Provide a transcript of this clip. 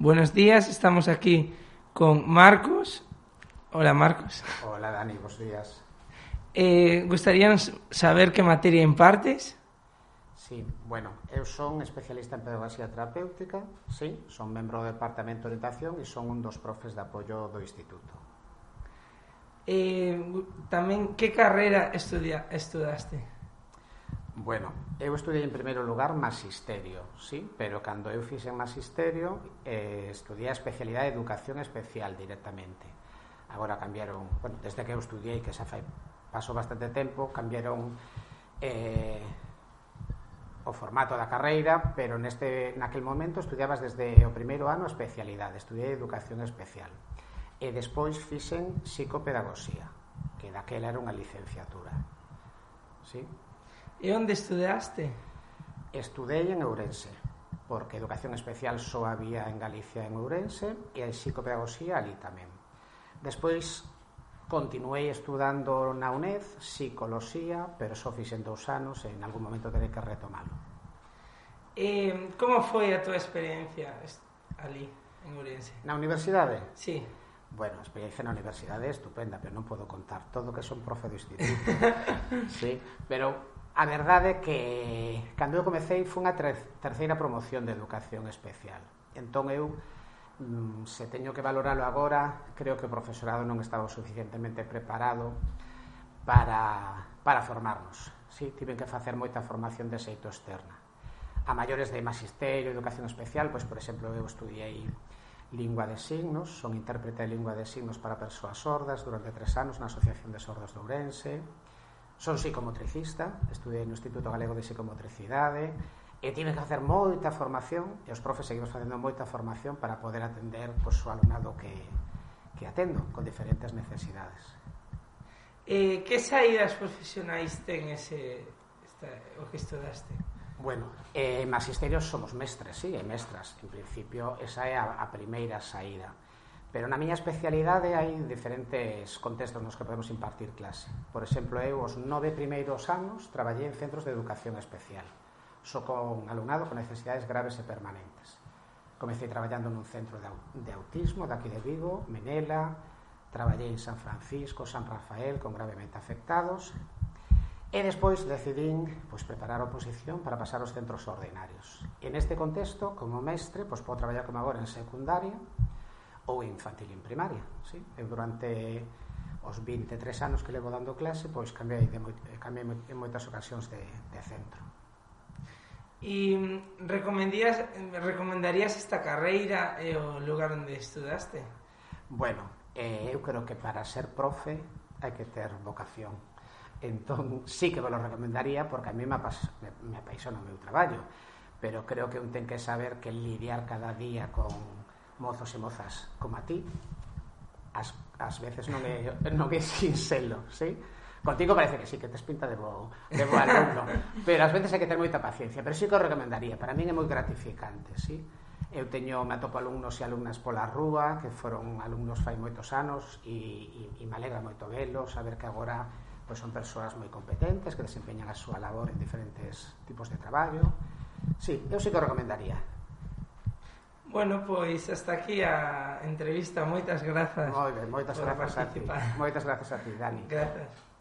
Buenos días, estamos aquí con Marcos. Hola Marcos. Hola Dani, buenos días. Eh, gustaríanos saber que materia impartes? Sí, bueno, eu son especialista en pedagogía terapéutica, sí, son membro do Departamento de Orientación e son un dos profes de apoio do Instituto. Eh, tamén, que carreira estudia, estudaste? Bueno, eu estudei en primeiro lugar Magisterio, sí? pero cando eu fixen Magisterio eh, estudiei a especialidade de Educación Especial directamente. Agora cambiaron, bueno, desde que eu estudiei, que xa fai, pasou bastante tempo, cambiaron eh, o formato da carreira, pero neste, naquel momento estudiabas desde o primeiro ano a especialidade, estudiei Educación Especial. E despois fixen Psicopedagogía, que daquela era unha licenciatura. Sí? E onde estudaste? Estudei en Ourense, porque educación especial só había en Galicia en Ourense e en psicopedagogía ali tamén. Despois continuei estudando na UNED psicoloxía, pero só fixen dous anos e en algún momento terei que retomalo. E como foi a túa experiencia ali en Ourense? Na universidade? Sí. Bueno, a experiencia na universidade é estupenda, pero non podo contar todo que son profe do instituto. sí, pero A verdade é que cando eu comecei foi unha terceira promoción de educación especial. Entón eu mm, se teño que valoralo agora, creo que o profesorado non estaba suficientemente preparado para, para formarnos. Sí, tiven que facer moita formación de xeito externa. A maiores de magisterio, educación especial, pois, por exemplo, eu estudiei lingua de signos, son intérprete de lingua de signos para persoas sordas durante tres anos na Asociación de Sordos de Ourense, Son psicomotricista, estudei no Instituto Galego de Psicomotricidade, e tive que facer moita formación, e os profes seguimos facendo moita formación para poder atender pois, o alumnado que, que atendo, con diferentes necesidades. Eh, que saídas profesionais ten ese, esta, o que estudaste? Bueno, eh, magisterios somos mestres, sí, e mestras. En principio, esa é a, a primeira saída Pero na miña especialidade hai diferentes contextos nos que podemos impartir clase. Por exemplo, eu os nove primeiros anos traballei en centros de educación especial, só so con alumnado con necesidades graves e permanentes. Comecei traballando nun centro de autismo daqui de Vigo, Menela, traballei en San Francisco, San Rafael, con gravemente afectados, e despois decidín pois, preparar a oposición para pasar aos centros ordinarios. En este contexto, como mestre, pois, podo traballar como agora en secundaria, ou infantil en primaria sí? eu durante os 23 anos que levo dando clase pois cambiei, de, cambiei en moitas ocasións de, de centro E recomendías, recomendarías esta carreira e o lugar onde estudaste? Bueno, eh, eu creo que para ser profe hai que ter vocación. Entón, sí que vos lo recomendaría porque a mí me, apas, me, me apaixona o meu traballo, pero creo que un ten que saber que lidiar cada día con, mozos e mozas como a ti, as, as veces non é, non é sinxelo, sí? Contigo parece que sí, que tes pinta de bo, de bo alumno, pero ás veces hai que ter moita paciencia, pero sí que o recomendaría, para min é moi gratificante, sí? Eu teño, me atopo alumnos e alumnas pola rúa, que foron alumnos fai moitos anos e, e, e me alegra moito velos, saber que agora pois son persoas moi competentes que desempeñan a súa labor en diferentes tipos de traballo. Sí, eu sí que recomendaría. Bueno, pois hasta aquí a entrevista. Moitas grazas. Moi ben, moitas grazas a ti. Moitas grazas a ti, Dani. Grazas.